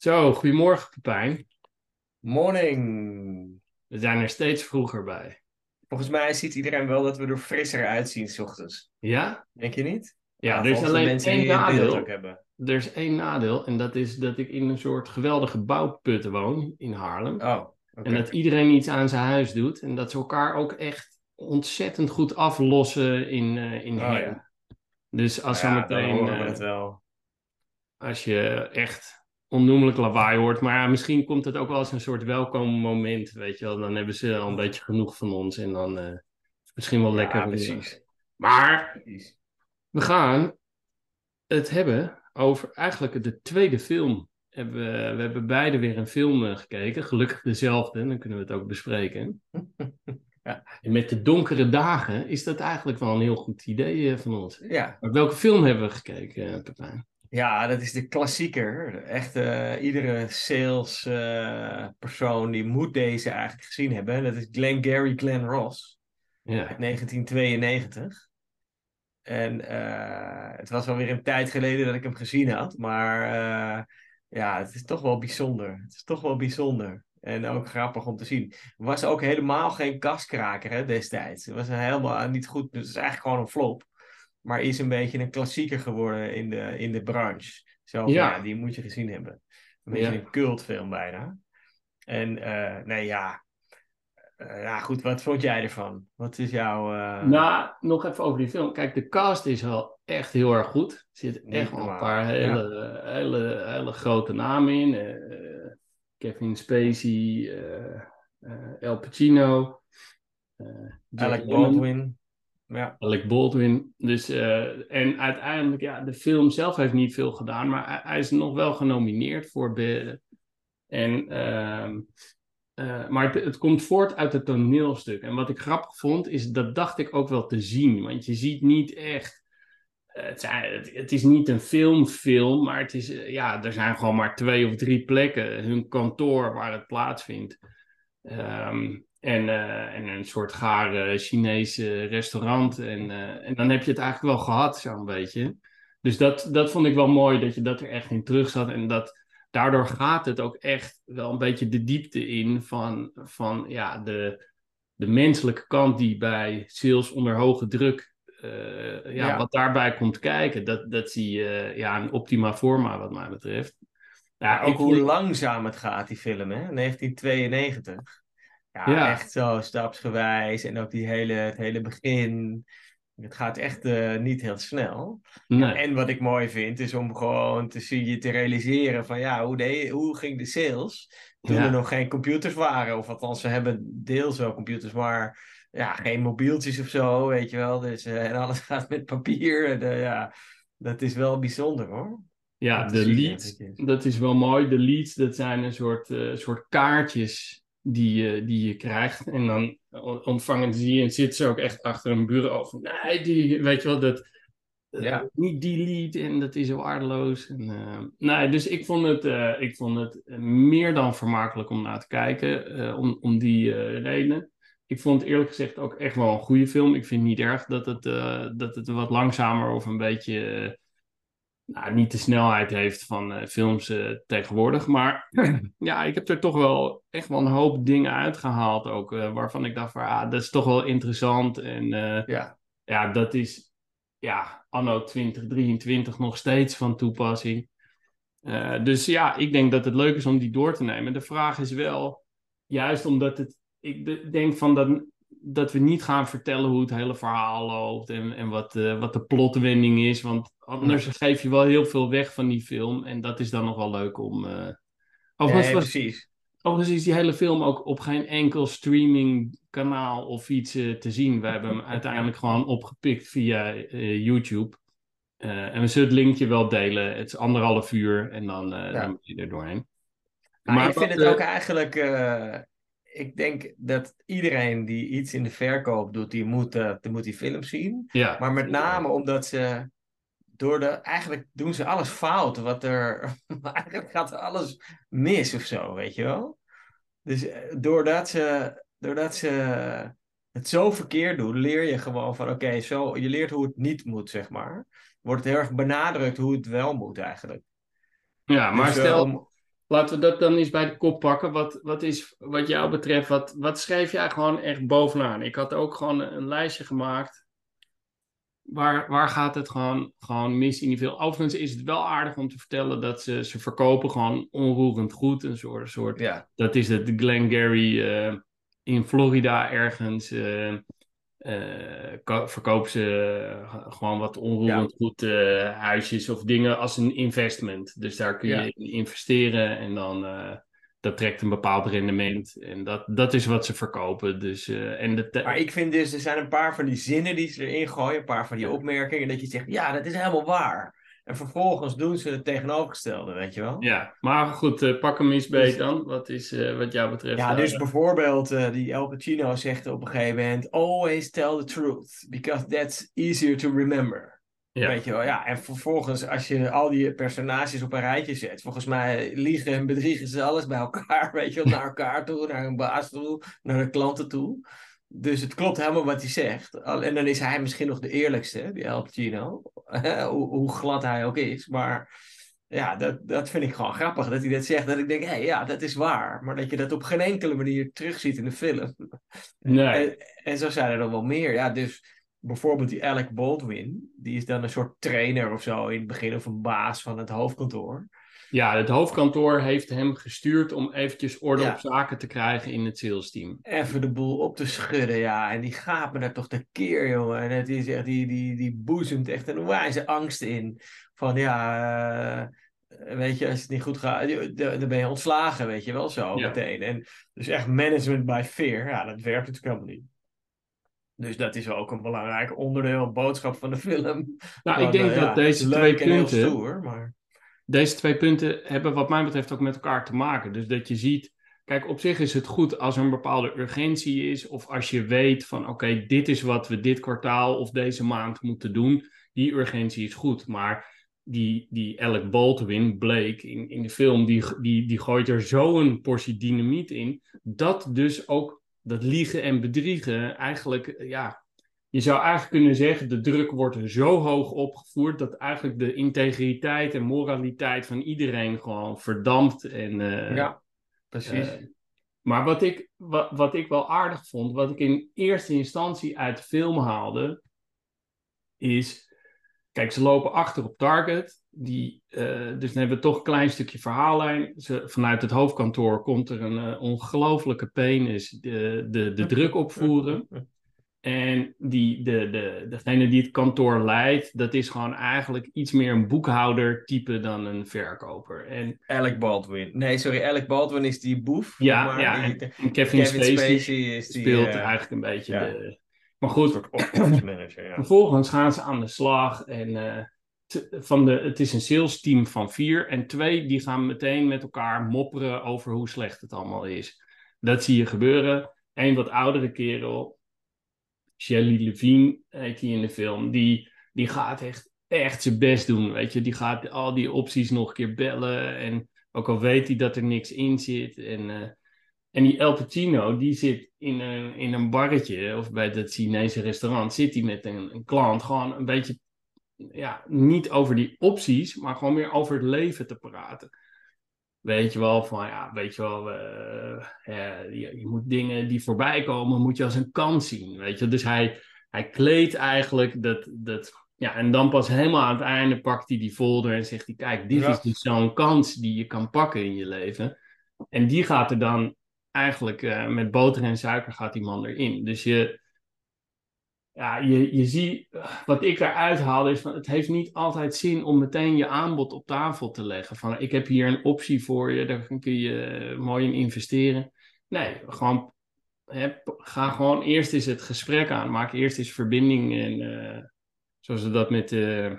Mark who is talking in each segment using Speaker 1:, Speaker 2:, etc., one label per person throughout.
Speaker 1: Zo, goedemorgen Pepijn.
Speaker 2: Morning.
Speaker 1: We zijn er steeds vroeger bij.
Speaker 2: Volgens mij ziet iedereen wel dat we er frisser uitzien s ochtends.
Speaker 1: Ja?
Speaker 2: Denk je niet?
Speaker 1: Ja, er is alleen één nadeel.
Speaker 2: ook hebben.
Speaker 1: Er is één nadeel en dat is dat ik in een soort geweldige bouwput woon in Haarlem.
Speaker 2: Oh, oké.
Speaker 1: En dat iedereen iets aan zijn huis doet en dat ze elkaar ook echt ontzettend goed aflossen in, eh in
Speaker 2: Oh, ja.
Speaker 1: Dus als,
Speaker 2: Nou ja, dan
Speaker 1: zometeen,
Speaker 2: horen we
Speaker 1: eh,
Speaker 2: het wel.
Speaker 1: als je echt onnoemelijk lawaai hoort, maar ja, misschien komt het ook wel als een soort welkom moment, weet je wel. Dan hebben ze al een beetje genoeg van ons en dan is het misschien wel lekker.
Speaker 2: Ja, precies.
Speaker 1: Maar. We gaan het hebben over eigenlijk de tweede film. Hebben We, we hebben beide weer een film eh, gekeken. Gelukkig dezelfde, dan kunnen we het ook bespreken.
Speaker 2: Ja.
Speaker 1: En met de donkere dagen is dat eigenlijk wel een heel goed idee eh, van ons.
Speaker 2: Ja.
Speaker 1: Maar welke film hebben we gekeken, Pepijn?
Speaker 2: Ja, dat is de klassieker. Echt, eh, iedere sales eh, die moet deze eigenlijk gezien hebben. Dat is Glengarry Glen Ross.
Speaker 1: Ja.
Speaker 2: uit 1992. En eh, het was alweer een tijd geleden dat ik hem gezien had. Maar ja, het is toch wel bijzonder. Het is toch wel bijzonder. En ook grappig om te zien. Was ook helemaal geen kaskraker hè, destijds. Het was helemaal niet goed. Dus het is eigenlijk gewoon een flop. Maar is een beetje een klassieker geworden in de, in de branche. Zo
Speaker 1: Ja.
Speaker 2: ja. die moet je gezien hebben. Een beetje
Speaker 1: Ja.
Speaker 2: een cultfilm bijna. En eh, nee, ja. Eh, ja, goed, wat vond jij ervan? Wat is jouw... eh,
Speaker 1: Nou, nog even over die film. Kijk, de cast is wel echt heel erg goed. Er zitten echt wel een paar hele, hele, hele grote namen in. Kevin Spacey, El Pacino.
Speaker 2: Alec. Baldwin. Ja.
Speaker 1: Alec Baldwin. Dus, eh, en uiteindelijk, ja, de film zelf heeft niet veel gedaan, maar hij, is nog wel genomineerd voor. Be en, ehm, eh, maar het, komt voort uit het toneelstuk. En wat ik grappig vond, is dat dacht ik ook wel te zien. Want je ziet niet echt. eh, Het, het, is niet een filmfilm, maar het is, ja, er zijn gewoon maar twee of drie plekken. Hun kantoor waar het plaatsvindt. Ehm, en, eh, en een soort gare Chinese restaurant. En, eh, en dan heb je het eigenlijk wel gehad, zo'n beetje. Dus dat, dat vond ik wel mooi, dat je dat er echt in terug zat. En dat, daardoor gaat het ook echt wel een beetje de diepte in van, van ja, de, de menselijke kant die bij sales onder hoge druk, eh, ja,
Speaker 2: Ja.
Speaker 1: wat daarbij komt kijken. Dat, dat zie je ja, in optima forma, wat mij betreft. Ja,
Speaker 2: ook hoe langzaam het gaat, die film, hè? 1992. Ja,
Speaker 1: Ja.
Speaker 2: echt zo stapsgewijs. En ook die hele, het hele begin. Het gaat echt eh, niet heel snel.
Speaker 1: nee.
Speaker 2: En wat ik mooi vind, is om gewoon te zien, je te realiseren van ja, hoe, de, hoe ging de sales toen
Speaker 1: Ja.
Speaker 2: er nog geen computers waren? Of althans, ze hebben deels wel computers, maar ja, geen mobieltjes of zo, weet je wel. Dus, eh, en alles gaat met papier. En, ja, dat is wel bijzonder hoor.
Speaker 1: Ja, de leads, dat is wel mooi. De leads, dat zijn een soort, eh, soort kaartjes die, je die je krijgt. En dan o- ontvangen zie je en zitten ze ook echt achter een bureau van, nee, die, weet je wel, dat, eh,
Speaker 2: Ja.
Speaker 1: niet die lead en dat is zo waardeloos. En, eh, nee, dus ik vond het, eh, ik vond het eh, meer dan vermakelijk om naar te kijken, eh, om, om die eh, redenen. Ik vond het eerlijk gezegd ook echt wel een goede film. Ik vind het niet erg dat het, eh, dat het wat langzamer of een beetje eh, nou, niet de snelheid heeft van eh, films eh, tegenwoordig. Maar ja, ik heb er toch wel echt wel een hoop dingen uitgehaald ook. eh, waarvan ik dacht van, ah, dat is toch wel interessant. En
Speaker 2: Ja,
Speaker 1: ja, dat is ja, anno 2023 nog steeds van toepassing. Dus ja, ik denk dat het leuk is om die door te nemen. De vraag is wel, juist omdat het, ik de- denk van dat, dat we niet gaan vertellen hoe het hele verhaal loopt en, en wat, eh, wat de plotwending is. Want anders geef je wel heel veel weg van die film. En dat is dan nog wel leuk om. eh Overigens,
Speaker 2: nee, precies.
Speaker 1: overigens is die hele film ook op geen enkel streamingkanaal of iets eh, te zien. We hebben hem uiteindelijk gewoon opgepikt via YouTube. En we zullen het linkje wel delen. Het is anderhalf uur en dan,
Speaker 2: Ja.
Speaker 1: dan ben je er doorheen.
Speaker 2: Maar ik
Speaker 1: wat,
Speaker 2: vind het ook eigenlijk. Ik denk dat iedereen die iets in de verkoop doet, die moet, eh, die, moet die film zien.
Speaker 1: Ja,
Speaker 2: Maar met name omdat ze. Door de, eigenlijk doen ze alles fout. Wat er, eigenlijk gaat alles mis of zo, weet je wel. Dus eh, doordat ze, doordat ze het zo verkeerd doen, leer je gewoon van: oké, zo je leert hoe het niet moet, zeg maar. Wordt het heel erg benadrukt hoe het wel moet eigenlijk.
Speaker 1: ja maar
Speaker 2: Dus, eh,
Speaker 1: stel, laten we dat dan eens bij de kop pakken. Wat, wat is, wat jou betreft, wat, wat schreef jij gewoon echt bovenaan? Ik had ook gewoon een, lijstje gemaakt. Waar, waar gaat het gewoon, gewoon mis in die film? Overigens is het wel aardig om te vertellen dat ze, ze verkopen gewoon onroerend goed. Een soort, soort
Speaker 2: Ja.
Speaker 1: dat is het Glengarry eh in Florida ergens. eh ko- verkopen ze eh, gewoon wat onroerend goed eh, huisjes of dingen als een investment. Dus daar kun je
Speaker 2: Ja.
Speaker 1: in investeren en dan dat trekt een bepaald rendement. En dat, dat is wat ze verkopen. Dus, en de
Speaker 2: Maar ik vind dus, er zijn een paar van die zinnen die ze erin gooien, een paar van die opmerkingen, dat je zegt, ja, dat is helemaal waar. En vervolgens doen ze het tegenovergestelde, weet je wel?
Speaker 1: ja, maar goed, eh, pak hem eens
Speaker 2: Dus-
Speaker 1: beet dan. Wat is eh, wat jou betreft?
Speaker 2: Ja,
Speaker 1: daar-
Speaker 2: dus bijvoorbeeld eh, die El Pacino zegt op een gegeven moment, always tell the truth, because that's easier to remember.
Speaker 1: Ja.
Speaker 2: Weet je wel, ja. En vervolgens, als je al die personages op een rijtje zet, volgens mij liegen en bedriegen ze alles bij elkaar, weet je wel, naar elkaar toe, naar hun baas toe, naar de klanten toe. Dus het klopt helemaal wat hij zegt. Al- En dan is hij misschien nog de eerlijkste, die El Pacino, hoe, hoe glad hij ook is. Maar ja, dat, dat vind ik gewoon grappig, dat hij dat zegt. Dat ik denk, hé, ja, dat is waar. Maar dat je dat op geen enkele manier terugziet in de film.
Speaker 1: nee.
Speaker 2: En, en zo zijn er nog wel meer. Ja, dus bijvoorbeeld die Alec Baldwin, die is dan een soort trainer of zo in het begin, of een baas van het hoofdkantoor.
Speaker 1: Ja, het hoofdkantoor heeft hem gestuurd om eventjes orde
Speaker 2: Ja.
Speaker 1: op zaken te krijgen in het salesteam.
Speaker 2: Even de boel op te schudden, ja. En die gaat me daar toch de keer, jongen. En het is echt, die, die, die boezemt echt een wijze angst in. Van ja, eh, weet je, als het niet goed gaat, dan dan ben je ontslagen, weet je wel zo
Speaker 1: Ja.
Speaker 2: meteen. En dus echt management by fear, ja, dat werkt natuurlijk helemaal niet. Dus dat is ook een belangrijk onderdeel, een boodschap van de film.
Speaker 1: Nou, ik denk
Speaker 2: eh, ja,
Speaker 1: dat deze twee
Speaker 2: en
Speaker 1: punten,
Speaker 2: stoer, maar...
Speaker 1: deze twee punten hebben wat mij betreft ook met elkaar te maken. Dus dat je ziet, kijk, op zich is het goed als er een bepaalde urgentie is, of als je weet van, oké, dit is wat we dit kwartaal of deze maand moeten doen. Die urgentie is goed, maar die, die Alec Baldwin, Blake, in, in de film, die, die, die gooit er zo'n portie dynamiet in, dat dus ook dat liegen en bedriegen eigenlijk, ja, je zou eigenlijk kunnen zeggen, de druk wordt zo hoog opgevoerd dat eigenlijk de integriteit en moraliteit van iedereen gewoon verdampt. En, eh,
Speaker 2: ja, precies.
Speaker 1: eh, maar wat ik, wat, wat ik wel aardig vond, wat ik in eerste instantie uit de film haalde, is, kijk, ze lopen achter op target. Die, eh, dus dan hebben we toch een klein stukje verhaallijn. Ze, vanuit het hoofdkantoor komt er een ongelofelijke penis de, de, de druk opvoeren. En die, de, de, degene die het kantoor leidt, dat is gewoon eigenlijk iets meer een boekhouder-type dan een verkoper. En
Speaker 2: Alec Baldwin. Nee, sorry, Alec Baldwin is die boef.
Speaker 1: ja,
Speaker 2: maar
Speaker 1: ja
Speaker 2: die-
Speaker 1: en, en Kevin,
Speaker 2: Kevin
Speaker 1: Spacey,
Speaker 2: Spacey is die...
Speaker 1: speelt
Speaker 2: eh,
Speaker 1: eigenlijk een beetje
Speaker 2: ja.
Speaker 1: de... Maar goed,
Speaker 2: manager, ja.
Speaker 1: vervolgens gaan ze aan de slag en eh, van de, het is een sales team van vier en twee die gaan meteen met elkaar mopperen over hoe slecht het allemaal is. Dat zie je gebeuren. Een wat oudere kerel, Shelley Levine heet hij in de film, die, die gaat echt, echt zijn best doen, weet je. Die gaat al die opties nog een keer bellen en ook al weet hij dat er niks in zit en... eh, en die El Pacino, die zit in een, in een barretje of bij dat Chinese restaurant, zit hij met een, een klant gewoon een beetje, ja, niet over die opties, maar gewoon meer over het leven te praten. Weet je wel, van ja, weet je wel, eh, je, je moet dingen die voorbij komen, moet je als een kans zien, weet je. Dus hij, hij kleedt eigenlijk dat, dat, ja, en dan pas helemaal aan het einde pakt hij die folder en zegt hij, kijk, dit
Speaker 2: Ja.
Speaker 1: is dus zo'n kans die je kan pakken in je leven. En die gaat er dan eigenlijk eh, met boter en suiker gaat die man erin. Dus je, ja, je, je ziet, wat ik daaruit haalde is van het heeft niet altijd zin om meteen je aanbod op tafel te leggen. Van ik heb hier een optie voor je, daar kun je eh, mooi in investeren. Nee, gewoon, hè, ga gewoon eerst eens het gesprek aan. Maak eerst eens verbinding en eh, zoals we dat met eh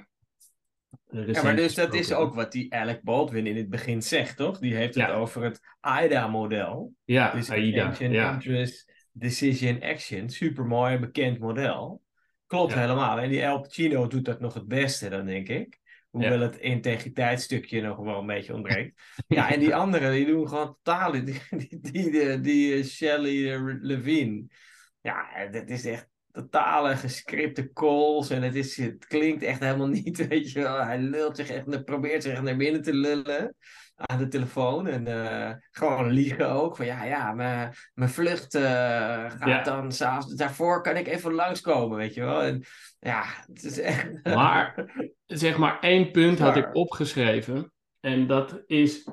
Speaker 2: Ja, maar dus dat is ook wat die Alec Baldwin in het begin zegt, toch? Die heeft het
Speaker 1: Ja.
Speaker 2: over het AIDA-model.
Speaker 1: Ja,
Speaker 2: Dus
Speaker 1: AIDA.
Speaker 2: Interest, Decision, Action. Supermooi, bekend model. Klopt
Speaker 1: Ja.
Speaker 2: helemaal. En die Al Pacino doet dat nog het beste, dan denk ik. Hoewel het integriteitsstukje nog wel een beetje ontbreekt. ja, en die anderen, die doen gewoon totaal... Die, die, die, die, die, eh, Shelley eh, Levine. Ja, dat is echt... totale gescripte calls. En het, is, het klinkt echt helemaal niet, weet je wel. Hij lult zich echt, probeert zich echt naar binnen te lullen aan de telefoon. En uh, gewoon liegen ook. Van ja, ja, mijn, mijn vlucht uh, gaat ja. dan s'avonds. Daarvoor kan ik even langskomen, weet je wel. En ja, het is echt...
Speaker 1: Maar, zeg maar, één punt had ik opgeschreven. En dat is,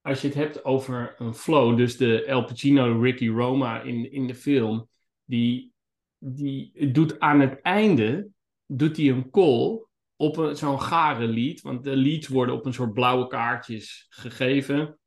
Speaker 1: als je het hebt over een flow. Dus de El Pacino, Ricky Roma in, in de film. Die, die doet aan het einde, doet hij een call op zo'n gare lied. Want de leads worden op een soort blauwe kaartjes gegeven.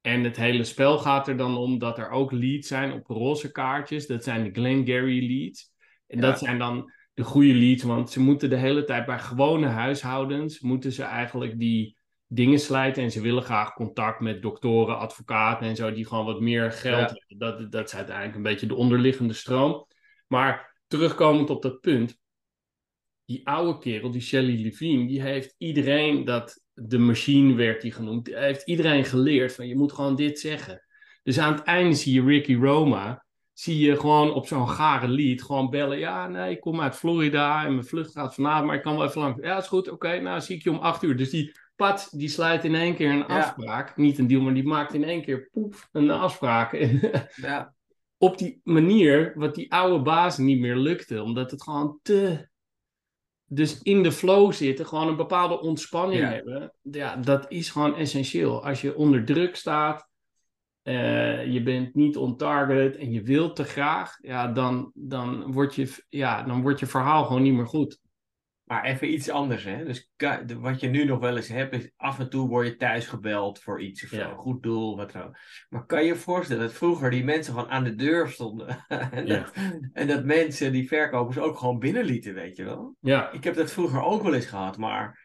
Speaker 1: En het hele spel gaat er dan om dat er ook leads zijn op roze kaartjes. Dat zijn de Glengarry leads. En dat zijn dan de goede leads, want ze moeten de hele tijd bij gewone huishoudens, moeten ze eigenlijk die dingen slijten. En ze willen graag contact met doktoren, advocaten en zo, die gewoon wat meer geld hebben. Dat, dat is uiteindelijk een beetje de onderliggende stroom. Maar terugkomend op dat punt, die oude kerel, die Shelley Levine, die heeft iedereen dat, de machine werd die genoemd, die heeft iedereen geleerd van je moet gewoon dit zeggen. Dus aan het einde zie je Ricky Roma, zie je gewoon op zo'n gare lied gewoon bellen. Ja, nee, ik kom uit Florida en mijn vlucht gaat vanavond, maar ik kan wel even lang. Ja, is goed, oké, nou zie ik je om acht uur. Dus die Pat, die sluit in één keer een afspraak. Niet een deal, maar die maakt in één keer poef een afspraak. ja. Op die manier, wat die oude baas niet meer lukte, omdat het gewoon te dus in de flow zitten, gewoon een bepaalde ontspanning hebben, ja, dat is gewoon essentieel. Als je onder druk staat, uh, je bent niet on target en je wilt te graag, ja, dan, dan, wordt je, ja, dan wordt je verhaal gewoon niet meer goed.
Speaker 2: Maar even iets anders, hè? Dus wat je nu nog wel eens hebt, is af en toe word je thuis gebeld voor iets of zo. Een goed doel, wat dan Maar kan je je voorstellen dat vroeger die mensen gewoon aan de deur stonden. en, dat, en, dat, mensen, die verkopers, ook gewoon binnenlieten, weet je wel? Ja. Ik heb dat vroeger ook wel eens gehad, maar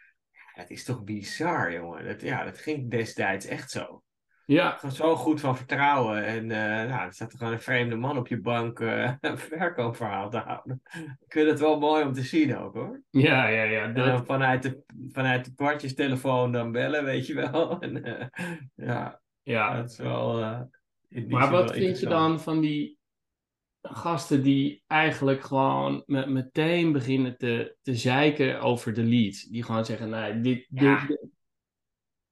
Speaker 2: het is toch bizar, jongen. Dat, ja, dat ging destijds echt zo. Ja. Gewoon zo goed van vertrouwen. En uh, nou, er staat er gewoon een vreemde man op je bank uh, een verkoopverhaal te houden. Ik vind het wel mooi om te zien ook hoor.
Speaker 1: Ja, ja, ja.
Speaker 2: Dat... vanuit, de, vanuit de kwartjestelefoon dan bellen, weet je wel. En, uh, ja, ja, dat is wel.
Speaker 1: maar wat vind je dan van die gasten die eigenlijk gewoon met, meteen beginnen te, te zeiken over de leads? Die gewoon zeggen: nee, dit, dit,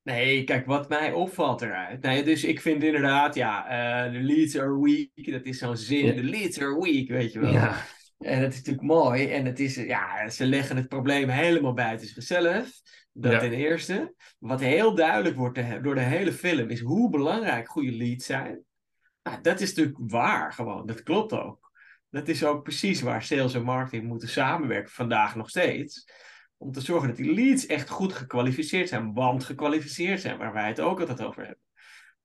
Speaker 2: Nee, kijk, wat mij opvalt eruit. Dus ik vind inderdaad, ja, uh, de leads are weak. Dat is zo'n zin. De leads are weak, weet je wel. Ja. En dat is natuurlijk mooi. En het is, ja, ze leggen het probleem helemaal buiten zichzelf. Dat ja. ten eerste. Wat heel duidelijk wordt door de hele film is hoe belangrijk goede leads zijn. Nou, dat is natuurlijk waar gewoon. Dat klopt ook. Dat is ook precies waar sales en marketing moeten samenwerken vandaag nog steeds om te zorgen dat die leads echt goed gekwalificeerd zijn, want gekwalificeerd zijn, waar wij het ook altijd over hebben.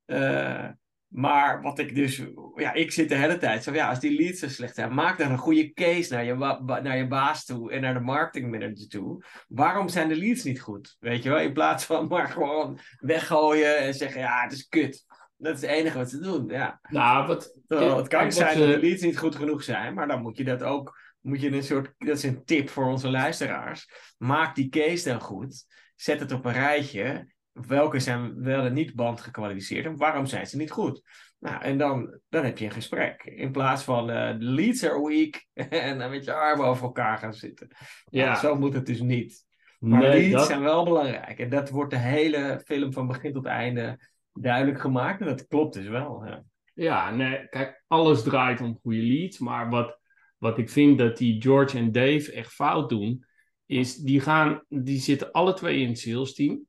Speaker 2: Uh, maar wat ik dus, ja, ik zit de hele tijd zo, ja, als die leads zo slecht zijn, maak dan een goede case naar je, naar je baas toe en naar de marketingmanager toe. Waarom zijn de leads niet goed? Weet je wel, in plaats van maar gewoon weggooien en zeggen, ja, het is kut. Dat is het enige wat ze doen, ja.
Speaker 1: Nou, wat...
Speaker 2: het kan zijn dat de leads niet goed genoeg zijn, maar dan moet je dat ook moet je een soort, dat is een tip voor onze luisteraars. Maak die case dan goed. Zet het op een rijtje. Welke zijn wel en niet band gekwalificeerd en waarom zijn ze niet goed? Nou, en dan, dan heb je een gesprek. In plaats van uh, de leads are weak en dan met je armen over elkaar gaan zitten. Ja. Nou, zo moet het dus niet. Maar nee, leads zijn wel belangrijk. En dat wordt de hele film van begin tot einde duidelijk gemaakt. En dat klopt dus wel. Ja,
Speaker 1: ja nee, kijk, alles draait om goede leads. Maar wat wat ik vind dat die George en Dave echt fout doen, is die, gaan, die zitten alle twee in het sales team.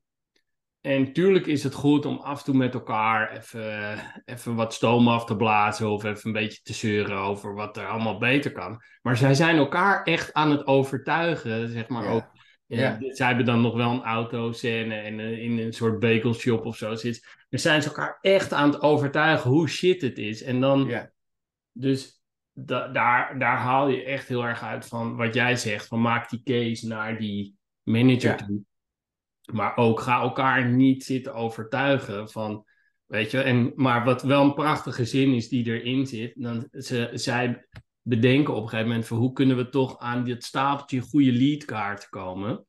Speaker 1: En tuurlijk is het goed om af en toe met elkaar even, even wat stoom af te blazen of even een beetje te zeuren over wat er allemaal beter kan. Maar zij zijn elkaar echt aan het overtuigen, zeg maar ook. Ja. Zij hebben dan nog wel een autoscène en uh, in een soort bagelshop of zo zit. Dan zijn ze elkaar echt aan het overtuigen hoe shit het is. En dan, ja. Daar, daar haal je echt heel erg uit van wat jij zegt. Van maak die case naar die manager toe. Maar ook ga elkaar niet zitten overtuigen van, weet je. En, maar wat wel een prachtige zin is die erin zit. Dan, ze, zij bedenken op een gegeven moment van hoe kunnen we toch aan dit stapeltje goede leadkaarten komen.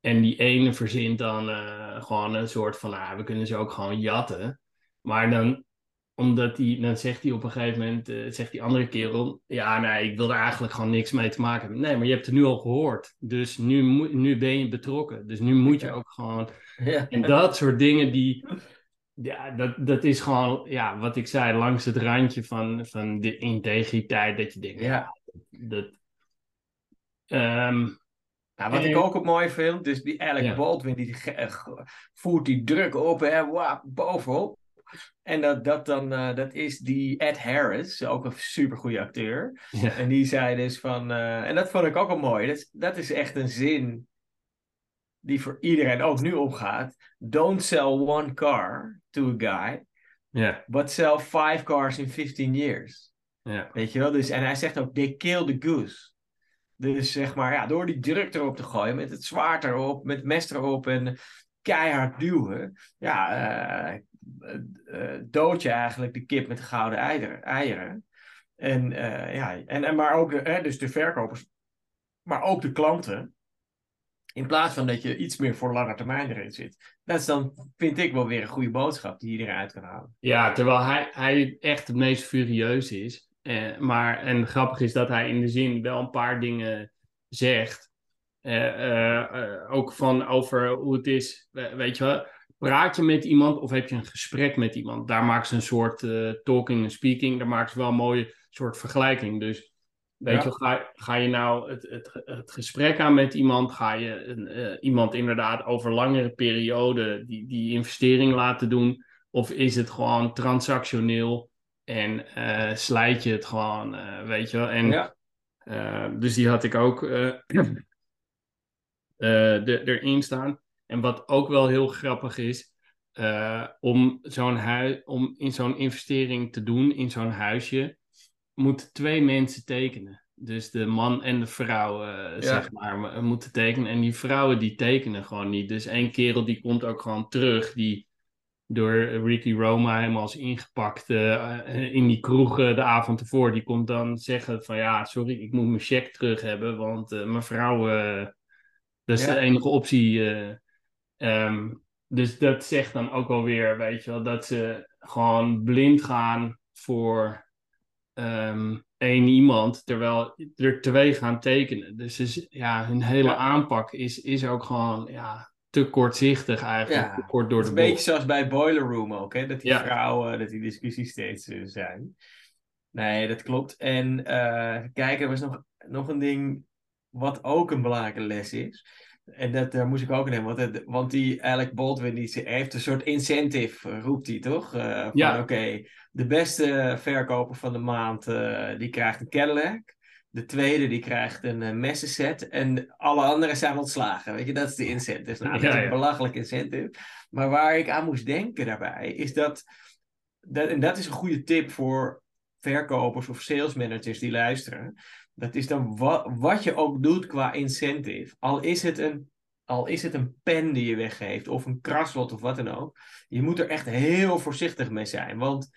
Speaker 1: En die ene verzint dan uh, gewoon een soort van, ah, we kunnen ze ook gewoon jatten. Maar dan omdat hij, dan zegt hij op een gegeven moment, eh, zegt die andere kerel, ja, nee, ik wil er eigenlijk gewoon niks mee te maken hebben. Nee, maar je hebt het nu al gehoord, dus nu, nu ben je betrokken. Dus nu moet je ook gewoon,
Speaker 2: Ja.
Speaker 1: en dat soort dingen die, ja, dat, dat is gewoon, ja, wat ik zei, langs het randje van, van de integriteit, dat je denkt, ja, dat,
Speaker 2: Ja, wat
Speaker 1: En-
Speaker 2: ik ook op mooi vind, dus die Alec
Speaker 1: Ja.
Speaker 2: Baldwin, die eh, voert die druk op, hè, wauw, bovenop. En dat, dat, dan, eh, dat is die Ed Harris, ook een supergoeie acteur.
Speaker 1: ja,
Speaker 2: En die zei dus van, eh, en dat vond ik ook wel mooi, dat, is- dat is echt een zin die voor iedereen ook nu opgaat. Don't sell one car to a guy, but sell five cars in 15 years. Weet je wel? Dus, en hij zegt ook, they kill the goose. Dus zeg maar, ja, door die druk erop te gooien, met het zwaard erop, met mes erop en keihard duwen, ja, eh, dood je eigenlijk de kip met de gouden eieren. eieren. En, eh, ja, en, en maar ook de, dus de verkopers, maar ook de klanten. In plaats van dat je iets meer voor lange termijn erin zit. Dat is dan, vind ik, wel weer een goede boodschap die je eruit kan halen.
Speaker 1: Ja, terwijl hij, hij echt het meest furieus is. Eh, maar, en grappig is dat hij in de zin wel een paar dingen zegt. Eh, eh, eh, ook van over hoe het is, we- weet je wel. Praat je met iemand of heb je een gesprek met iemand? Daar maakt ze een soort eh, talking en speaking. Daar maakt ze wel een mooie soort vergelijking. Dus weet
Speaker 2: Ja.
Speaker 1: je, wel, ga, ga je nou het, het, het gesprek aan met iemand? Ga je een, eh, iemand inderdaad over langere periode die, die investering laten doen? Of is het gewoon transactioneel en eh, slijt je het gewoon, weet je wel? En,
Speaker 2: Ja.
Speaker 1: dus die had ik ook erin staan. En wat ook wel heel grappig is, eh, om, zo'n hui- om in zo'n investering te doen, in zo'n huisje, moeten twee mensen tekenen. Dus de man en de vrouw, eh, zeg maar, mo- moeten tekenen. En die vrouwen die tekenen gewoon niet. Dus één kerel die komt ook gewoon terug, die door Ricky Roma helemaal is ingepakt eh, in die kroeg de avond ervoor. Die komt dan zeggen van ja, sorry, ik moet mijn cheque terug hebben, want mijn vrouw, dat is
Speaker 2: Ja.
Speaker 1: de enige optie. Eh. Ehm, dus dat zegt dan ook wel weer, weet je wel, dat ze gewoon blind gaan voor ehm, één iemand, terwijl er twee gaan tekenen. Dus, ja, hun hele
Speaker 2: Ja.
Speaker 1: aanpak is, is ook gewoon ja, te kortzichtig eigenlijk,
Speaker 2: Ja,
Speaker 1: te kort door
Speaker 2: Het
Speaker 1: de
Speaker 2: is een beetje zoals bij Boiler Room ook, hè? Dat die
Speaker 1: Ja.
Speaker 2: vrouwen, dat die discussies steeds eh, zijn. Nee, dat klopt. En eh, even kijken, er was nog, nog een ding wat ook een belangrijke les is. En dat, daar moest ik ook nemen, want, het- want die Alec Baldwin die heeft een soort incentive, eh, roept hij toch? Eh, van
Speaker 1: Ja.
Speaker 2: oké, de beste verkoper van de maand, eh, die krijgt een Cadillac. De tweede die krijgt een uh, messenset en alle anderen zijn ontslagen. Weet je, dat is de incentive. Nou, dat
Speaker 1: Ja,
Speaker 2: is een
Speaker 1: ja.
Speaker 2: belachelijk incentive. Maar waar ik aan moest denken daarbij, is dat, dat en dat is een goede tip voor verkopers of sales managers die luisteren. Dat is dan wa- wat je ook doet qua incentive. Al is het een, al is het een pen die je weggeeft of een kraslot of wat dan ook. Je moet er echt heel voorzichtig mee zijn. Want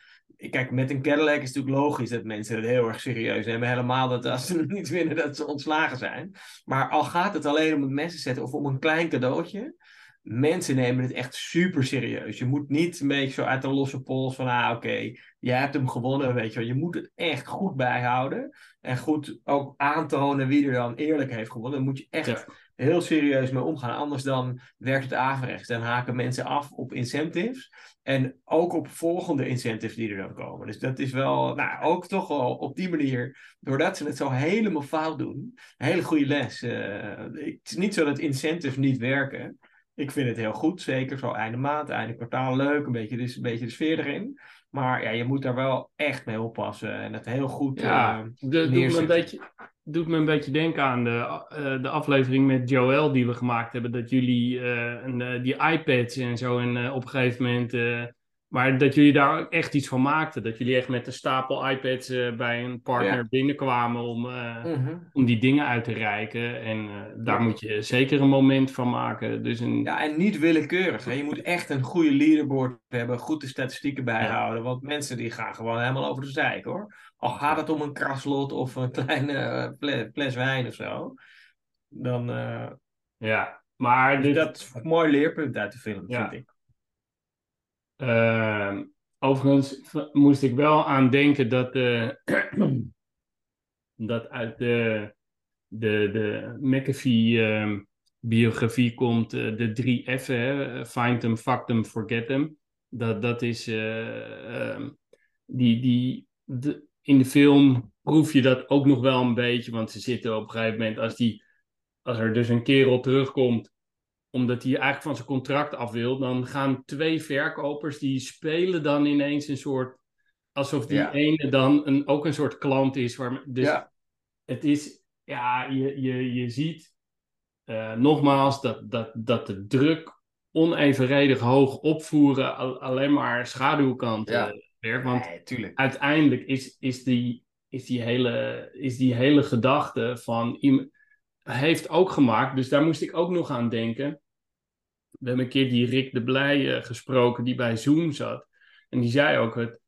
Speaker 2: Kijk, met een Cadillac is het natuurlijk logisch dat mensen het heel erg serieus nemen. Helemaal dat als ze niet winnen, dat ze ontslagen zijn. Maar al gaat het alleen om het messen zetten of om een klein cadeautje. Mensen nemen het echt super serieus. Je moet niet een beetje zo uit de losse pols van, ah oké, jij hebt hem gewonnen, weet je wel. Je moet het echt goed bijhouden. En goed ook aantonen wie er dan eerlijk heeft gewonnen. Daar moet je echt
Speaker 1: Ja.
Speaker 2: heel serieus mee omgaan. Anders dan werkt het averechts. Dan haken mensen af op incentives. En ook op volgende incentives die er dan komen. Dus dat is wel, nou, ook toch wel op die manier, doordat ze het zo helemaal fout doen, een hele goede les. Eh, het is niet zo dat incentives niet werken. Ik vind het heel goed, zeker zo einde maand, einde kwartaal leuk, een beetje, dus een beetje de sfeer erin. Maar ja, je moet daar wel echt mee oppassen en het heel goed
Speaker 1: Ja,
Speaker 2: eh,
Speaker 1: dat doet me, een beetje, doet me een beetje denken aan de, eh, de aflevering met Joël die we gemaakt hebben. Dat jullie eh, eh, die iPads en zo en op een gegeven moment... maar dat jullie daar echt iets van maakten. Dat jullie echt met een stapel iPads eh, bij een partner
Speaker 2: Ja.
Speaker 1: binnenkwamen om, eh,
Speaker 2: Mhm.
Speaker 1: om die dingen uit te reiken. En eh, daar
Speaker 2: Ja.
Speaker 1: moet je zeker een moment van maken. Dus een,
Speaker 2: Ja, en niet willekeurig. Hè. Je moet echt een goede leaderboard hebben, goed de statistieken bijhouden. Want mensen die gaan gewoon helemaal over de zijk hoor. Al gaat het om een kraslot of een kleine fle- fles wijn of zo. Dan,
Speaker 1: ja. Maar
Speaker 2: dus
Speaker 1: dit,
Speaker 2: dat is een mooi leerpunt uit de film, vind ik.
Speaker 1: Ehm, Overigens moest ik wel aan denken dat, dat uit de, de, de McAfee-biografie komt eh, de drie hè? Find them, fuck them, forget them. Dat, dat is, eh, ehm, die, die, de- in de film proef je dat ook nog wel een beetje, want ze zitten op een gegeven moment, als, die, als er dus een kerel terugkomt omdat hij eigenlijk van zijn contract af wil, dan gaan twee verkopers, die spelen dan ineens een soort, alsof die
Speaker 2: Ja.
Speaker 1: ene dan een, ook een soort klant is. Waar, dus
Speaker 2: Ja.
Speaker 1: het is, ja, je, je, je ziet eh, nogmaals dat, dat, dat de druk onevenredig hoog opvoeren al- alleen maar schaduwkant
Speaker 2: Ja.
Speaker 1: eh, werkt. Want
Speaker 2: Nee,
Speaker 1: uiteindelijk is, is, die, is, die hele, is die hele gedachte van iemand heeft ook gemaakt, dus daar moest ik ook nog aan denken. We hebben een keer die Rick de Blij eh, gesproken die bij Zoom zat. En die zei ook, het,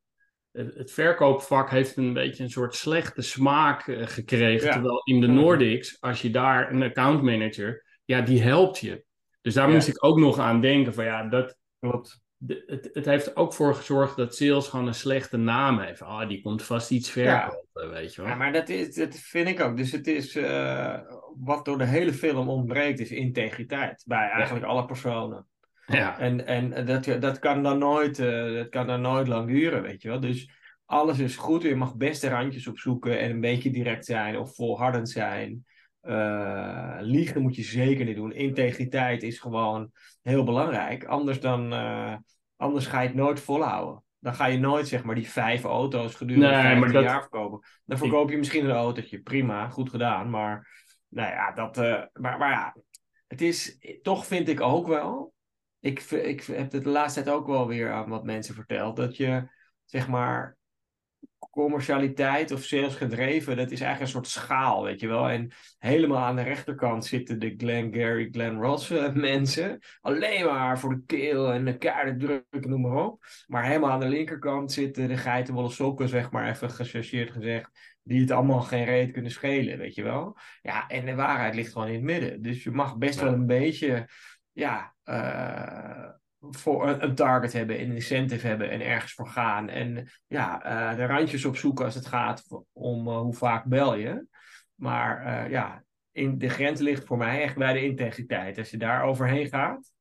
Speaker 1: het, verkoopvak heeft een beetje een soort slechte smaak eh, gekregen.
Speaker 2: Ja.
Speaker 1: Terwijl in de
Speaker 2: Mhm.
Speaker 1: Nordics, als je daar een accountmanager, ja, die helpt je. Dus daar
Speaker 2: Ja.
Speaker 1: moest ik ook nog aan denken van ja, dat,
Speaker 2: Klopt.
Speaker 1: De, het, het heeft ook voor gezorgd dat sales gewoon een slechte naam heeft. Ah, die komt vast iets verkopen, weet je wel.
Speaker 2: Ja, maar dat, is, dat vind ik ook. Dus het is, eh, wat door de hele film ontbreekt, is integriteit. Bij eigenlijk alle personen.
Speaker 1: Ja,
Speaker 2: En, en dat, dat, kan dan nooit, eh, dat kan dan nooit lang duren, weet je wel. Dus alles is goed. Je mag best de randjes opzoeken en een beetje direct zijn of volhardend zijn. Eh, liegen moet je zeker niet doen. Integriteit is gewoon heel belangrijk. Anders, dan, eh, anders ga je het nooit volhouden. Dan ga je nooit zeg maar die vijf auto's gedurende
Speaker 1: Nee, maar
Speaker 2: 15
Speaker 1: dat-
Speaker 2: jaar verkopen. Dan verkoop je misschien een autootje. Prima, goed gedaan. Maar, nou ja, dat, eh, maar, maar ja, het is, toch vind ik ook wel ik, ik heb het de laatste tijd ook wel weer aan wat mensen verteld. Dat je, zeg maar, commercialiteit of sales gedreven, dat is eigenlijk een soort schaal, weet je wel. En helemaal aan de rechterkant zitten de Glenn Gary, Glenn Ross eh, mensen. Alleen maar voor de keel en de kaarten drukken, noem maar op. Maar helemaal aan de linkerkant zitten de geitenwolle sokken, zeg maar even gechargeerd gezegd. Die het allemaal geen reet kunnen schelen, weet je wel. Ja, en de waarheid ligt gewoon in het midden. Dus je mag best
Speaker 1: Ja.
Speaker 2: wel een beetje ja, eh, voor een, een target hebben, een incentive hebben en ergens voor gaan. En ja, eh, de randjes opzoeken als het gaat om eh, hoe vaak bel je. Maar eh, ja, in, de grens ligt voor mij echt bij de integriteit. Als je daar overheen gaat.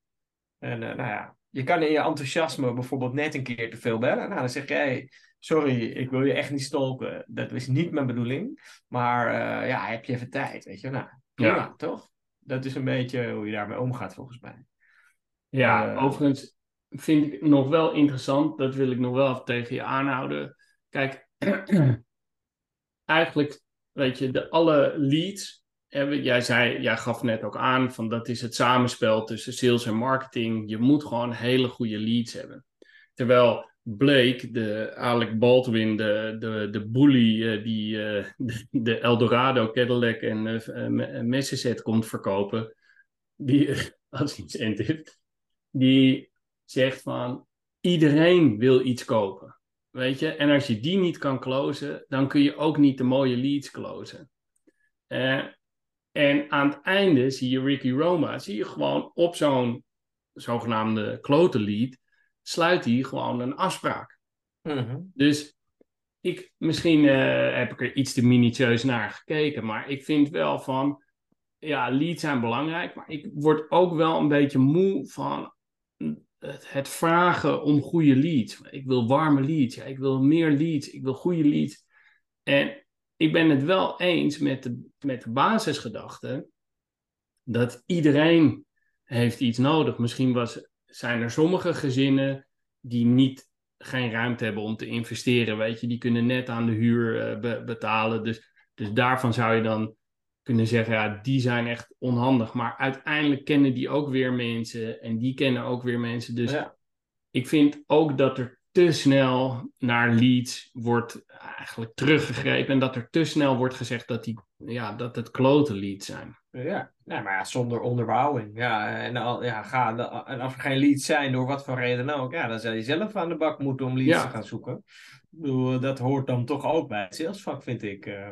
Speaker 2: En nou ja, je kan in je enthousiasme bijvoorbeeld net een keer te veel bellen. Nou, dan zeg jij, sorry, ik wil je echt niet stalken. Dat is niet mijn bedoeling. Maar ja, heb je even tijd, weet je. Nou, prima,
Speaker 1: Ja.
Speaker 2: toch? Dat is een beetje hoe je daarmee omgaat, volgens mij.
Speaker 1: Ja,
Speaker 2: Eh,
Speaker 1: overigens vind ik nog wel interessant, dat wil ik nog wel even tegen je aanhouden. Kijk, eigenlijk, weet je, de alle leads hebben, jij zei, jij gaf net ook aan van dat is het samenspel tussen sales en marketing. Je moet gewoon hele goede leads hebben. Terwijl Blake, de Alec Baldwin, de, de, de bully eh, die eh, de, de Eldorado, Cadillac en uh, komt verkopen, die als incentive, die zegt van iedereen wil iets kopen. Weet je, en als je die niet kan closen, dan kun je ook niet de mooie leads closen. Uh, en aan het einde zie je Ricky Roma, zie je gewoon op zo'n zogenaamde klote lead, sluit hij gewoon een afspraak.
Speaker 2: Mm-hmm.
Speaker 1: Dus ik, misschien uh, heb ik er iets te minutieus naar gekeken, maar ik vind wel van, ja, leads zijn belangrijk, maar ik word ook wel een beetje moe van het, vragen om goede leads. Ik wil warme leads, ja, ik wil meer leads, ik wil goede leads. En ik ben het wel eens met de, met de basisgedachte dat iedereen heeft iets nodig. Misschien was, zijn er sommige gezinnen die niet, geen ruimte hebben om te investeren. Weet je, die kunnen net aan de huur be, betalen. Dus, dus daarvan zou je dan kunnen zeggen, ja, die zijn echt onhandig. Maar uiteindelijk kennen die ook weer mensen en die kennen ook weer mensen. Dus ja. ik vind ook dat er te snel naar leads wordt eigenlijk teruggegrepen. En dat er te snel wordt gezegd dat, die, ja, dat het klote leads zijn.
Speaker 2: Ja, nee, maar ja, zonder onderbouwing. Ja, en, al, ja, ga, en als er geen leads zijn, door wat voor reden ook, ja, dan zou je zelf aan de bak moeten om leads ja. te gaan zoeken. Ik bedoel, dat hoort dan toch ook bij het salesvak, vind ik. Uh,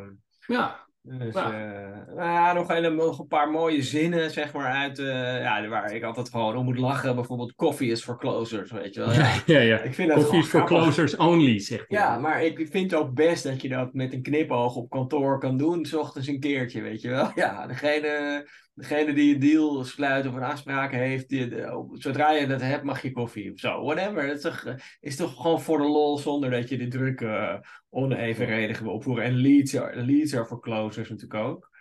Speaker 1: ja,
Speaker 2: Dus,
Speaker 1: Ja.
Speaker 2: eh, nou ja, nog, een, nog een paar mooie zinnen, zeg maar, uit, eh, ja, waar ik altijd gewoon om moet lachen. Bijvoorbeeld, koffie is for closers, weet je wel. Ja,
Speaker 1: ja, ja.
Speaker 2: ik vind dat
Speaker 1: Koffie is
Speaker 2: grappig.
Speaker 1: closers only, zegt hij.
Speaker 2: Ja, maar ik vind ook best dat je dat met een knipoog op kantoor kan doen, 's ochtends een keertje, weet je wel. Ja, degene, degene die een deal sluit of een afspraak heeft, die, de- zodra je dat hebt, mag je koffie of zo. Whatever. Dat is toch, is toch gewoon voor de lol zonder dat je de druk eh, onevenredig wil opvoeren. En leads are, leads are for closers natuurlijk ook.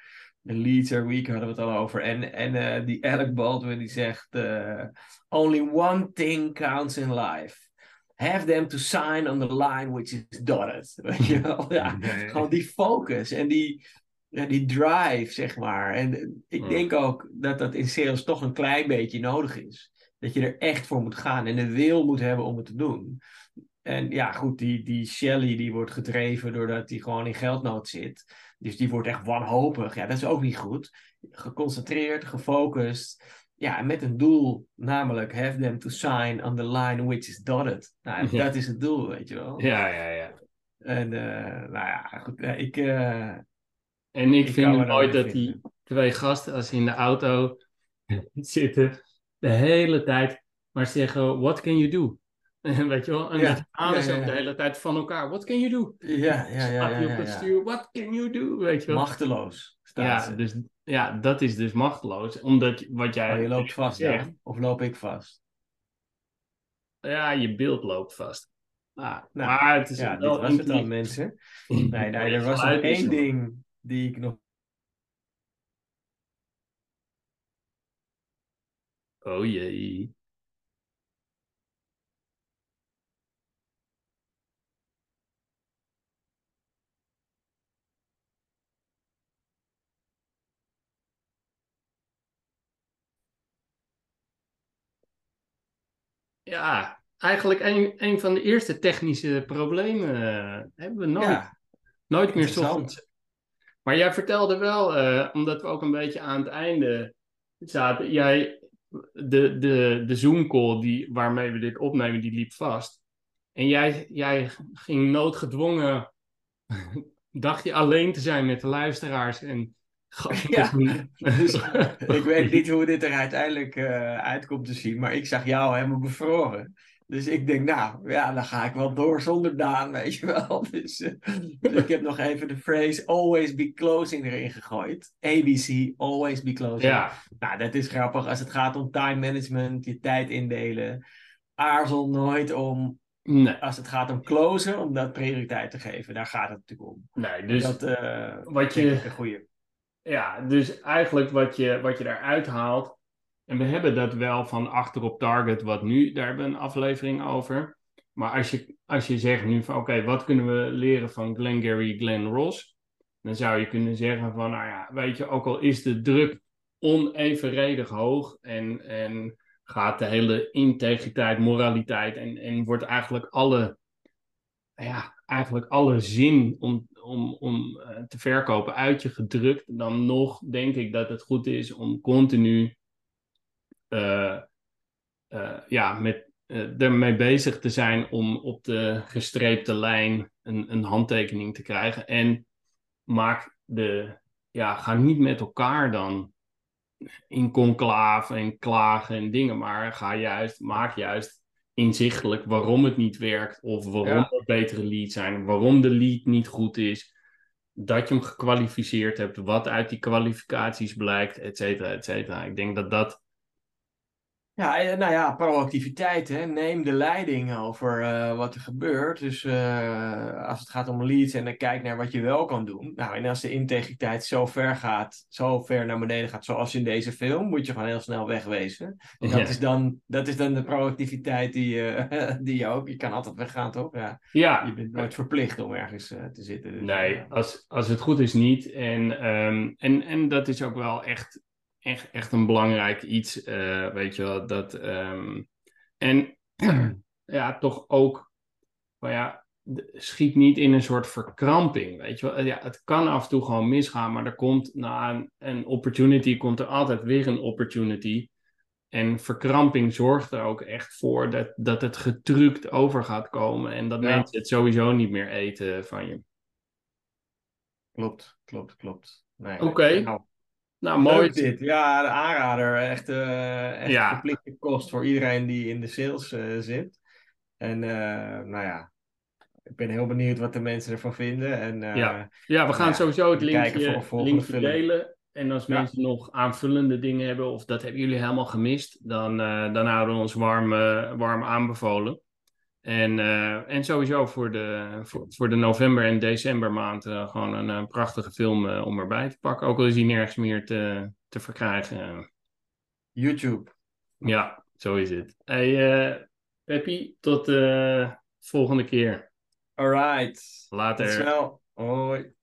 Speaker 2: De Leads are weak hadden we het al over. En, en eh, die Alec Baldwin die zegt: eh, Only one thing counts in life. Have them to sign on the line which is dotted. Weet je wel? Ja, gewoon die focus en die, ja, die drive, zeg maar. En eh, ik
Speaker 1: Ja.
Speaker 2: denk ook dat dat in sales toch een klein beetje nodig is. Dat je er echt voor moet gaan en de wil moet hebben om het te doen. En ja, goed, die, die Shelly die wordt gedreven doordat hij gewoon in geldnood zit. Dus die wordt echt wanhopig. Ja, dat is ook niet goed. Geconcentreerd, gefocust. Ja, en met een doel, namelijk have them to sign on the line which is dotted. Nou,
Speaker 1: Ja.
Speaker 2: dat is het doel, weet je wel.
Speaker 1: Ja, ja, ja.
Speaker 2: En eh, nou ja, goed, eh, ik...
Speaker 1: En ik,
Speaker 2: Ik
Speaker 1: vind het mooi dat die twee gasten, als ze in de auto zitten, de hele tijd maar zeggen: What can you do? Weet je wel, en
Speaker 2: Ja,
Speaker 1: dat
Speaker 2: ja,
Speaker 1: ze
Speaker 2: ja,
Speaker 1: de hele tijd van elkaar. What can you do?
Speaker 2: ja, ja, ja, ja,
Speaker 1: je op
Speaker 2: ja,
Speaker 1: het stuur, What can you do? Weet je wel.
Speaker 2: Machteloos staat
Speaker 1: ja,
Speaker 2: ze.
Speaker 1: dus, ja, dat is dus machteloos. Omdat je- wat jij
Speaker 2: Oh, je loopt vast,
Speaker 1: zegt,
Speaker 2: ja? Of loop ik vast?
Speaker 1: ja, je beeld loopt vast. Ah,
Speaker 2: Nou,
Speaker 1: maar het is
Speaker 2: Ja,
Speaker 1: wel
Speaker 2: dit was het dan, mensen. Nee, nee, er was nog één ding die ik nog...
Speaker 1: Oh jee. Ja, eigenlijk een, een van de eerste technische problemen eh, hebben we nooit,
Speaker 2: Ja,
Speaker 1: nooit meer ochtends. Maar jij vertelde wel, eh, omdat we ook een beetje aan het einde zaten, jij, de, de, de Zoom-call die, waarmee we dit opnemen, die liep vast. En jij, jij ging noodgedwongen, dacht je alleen te zijn met de luisteraars en
Speaker 2: Ja, dus ik weet niet hoe dit er uiteindelijk eh, uitkomt te zien, maar ik zag jou helemaal bevroren. Dus ik denk, nou, ja, dan ga ik wel door zonder Daan, weet je wel. Dus, eh, dus ik heb nog even de phrase always be closing erin gegooid. ABC, always be closing.
Speaker 1: Ja,
Speaker 2: Nou, dat is grappig als het gaat om time management, je tijd indelen. Aarzel nooit om,
Speaker 1: nee,
Speaker 2: als het gaat om closen, om dat prioriteit te geven. Daar gaat het natuurlijk om.
Speaker 1: nee dus
Speaker 2: dat eh
Speaker 1: wat je...
Speaker 2: een goeie.
Speaker 1: Ja, dus eigenlijk wat je, wat je daaruit haalt. En we hebben dat wel van achter op target, wat nu, daar hebben we een aflevering over. Maar als je, als je zegt nu van oké, wat kunnen we leren van Glengarry Glen Ross? Dan zou je kunnen zeggen van nou ja, weet je, ook al is de druk onevenredig hoog en, en gaat de hele integriteit, moraliteit en, en wordt eigenlijk alle, ja, eigenlijk alle zin om, om, om eh, te verkopen uit je gedrukt, dan nog denk ik dat het goed is om continu ja, met, eh, ermee bezig te zijn om op de gestreepte lijn een, een handtekening te krijgen. En maak de, ja, ga niet met elkaar dan in conclave en klagen en dingen, maar ga juist, maak juist inzichtelijk waarom het niet werkt of waarom
Speaker 2: Ja.
Speaker 1: er betere leads zijn, waarom de lead niet goed is, dat je hem gekwalificeerd hebt, wat uit die kwalificaties blijkt, et cetera, et cetera. Ik denk dat dat
Speaker 2: Ja, eh, nou ja, proactiviteit. Hè. Neem de leiding over eh, wat er gebeurt. Dus eh, als het gaat om leads en dan kijk naar wat je wel kan doen. Nou, en als de integriteit zo ver gaat, zo ver naar beneden gaat, zoals in deze film, moet je gewoon heel snel wegwezen. Dat,
Speaker 1: Ja.
Speaker 2: is, dan, dat is dan de proactiviteit die, die je ook. Je kan altijd weggaan, toch? Ja,
Speaker 1: ja,
Speaker 2: je bent nooit verplicht om ergens te zitten. Dus,
Speaker 1: Nee, als, als het goed is niet. En, ehm, en, en dat is ook wel echt, echt, echt een belangrijk iets, eh, weet je wel. Dat, ehm, en ja, toch ook, maar ja, schiet niet in een soort verkramping, weet je wel. Ja, het kan af en toe gewoon misgaan, maar er komt na een, een opportunity, komt er altijd weer een opportunity. En verkramping zorgt er ook echt voor dat, dat het getrukt over gaat komen en dat
Speaker 2: Ja.
Speaker 1: mensen het sowieso niet meer eten van je.
Speaker 2: Klopt, klopt, klopt. Nee,
Speaker 1: Oké.
Speaker 2: nou,
Speaker 1: Nou, mooi.
Speaker 2: leuk dit. Ja, de aanrader. Echt, eh echt
Speaker 1: Ja.
Speaker 2: verplichte kost voor iedereen die in de sales eh, zit. En eh, nou ja, ik ben heel benieuwd wat de mensen ervan vinden. En,
Speaker 1: Ja. Ja, we gaan
Speaker 2: Ja,
Speaker 1: sowieso het
Speaker 2: voor
Speaker 1: linkje, delen. En als
Speaker 2: Ja.
Speaker 1: mensen nog aanvullende dingen hebben, of dat hebben jullie helemaal gemist, dan, dan houden we ons warm, warm aanbevolen. En, eh, en sowieso voor de, voor, voor de november- en decembermaand eh, gewoon een, eh, prachtige film om erbij te pakken. Ook al is die nergens meer te, te verkrijgen.
Speaker 2: YouTube.
Speaker 1: Ja, zo is het. Hey, Peppy, tot de volgende keer.
Speaker 2: Alright.
Speaker 1: Later.
Speaker 2: Tot snel. Hoi.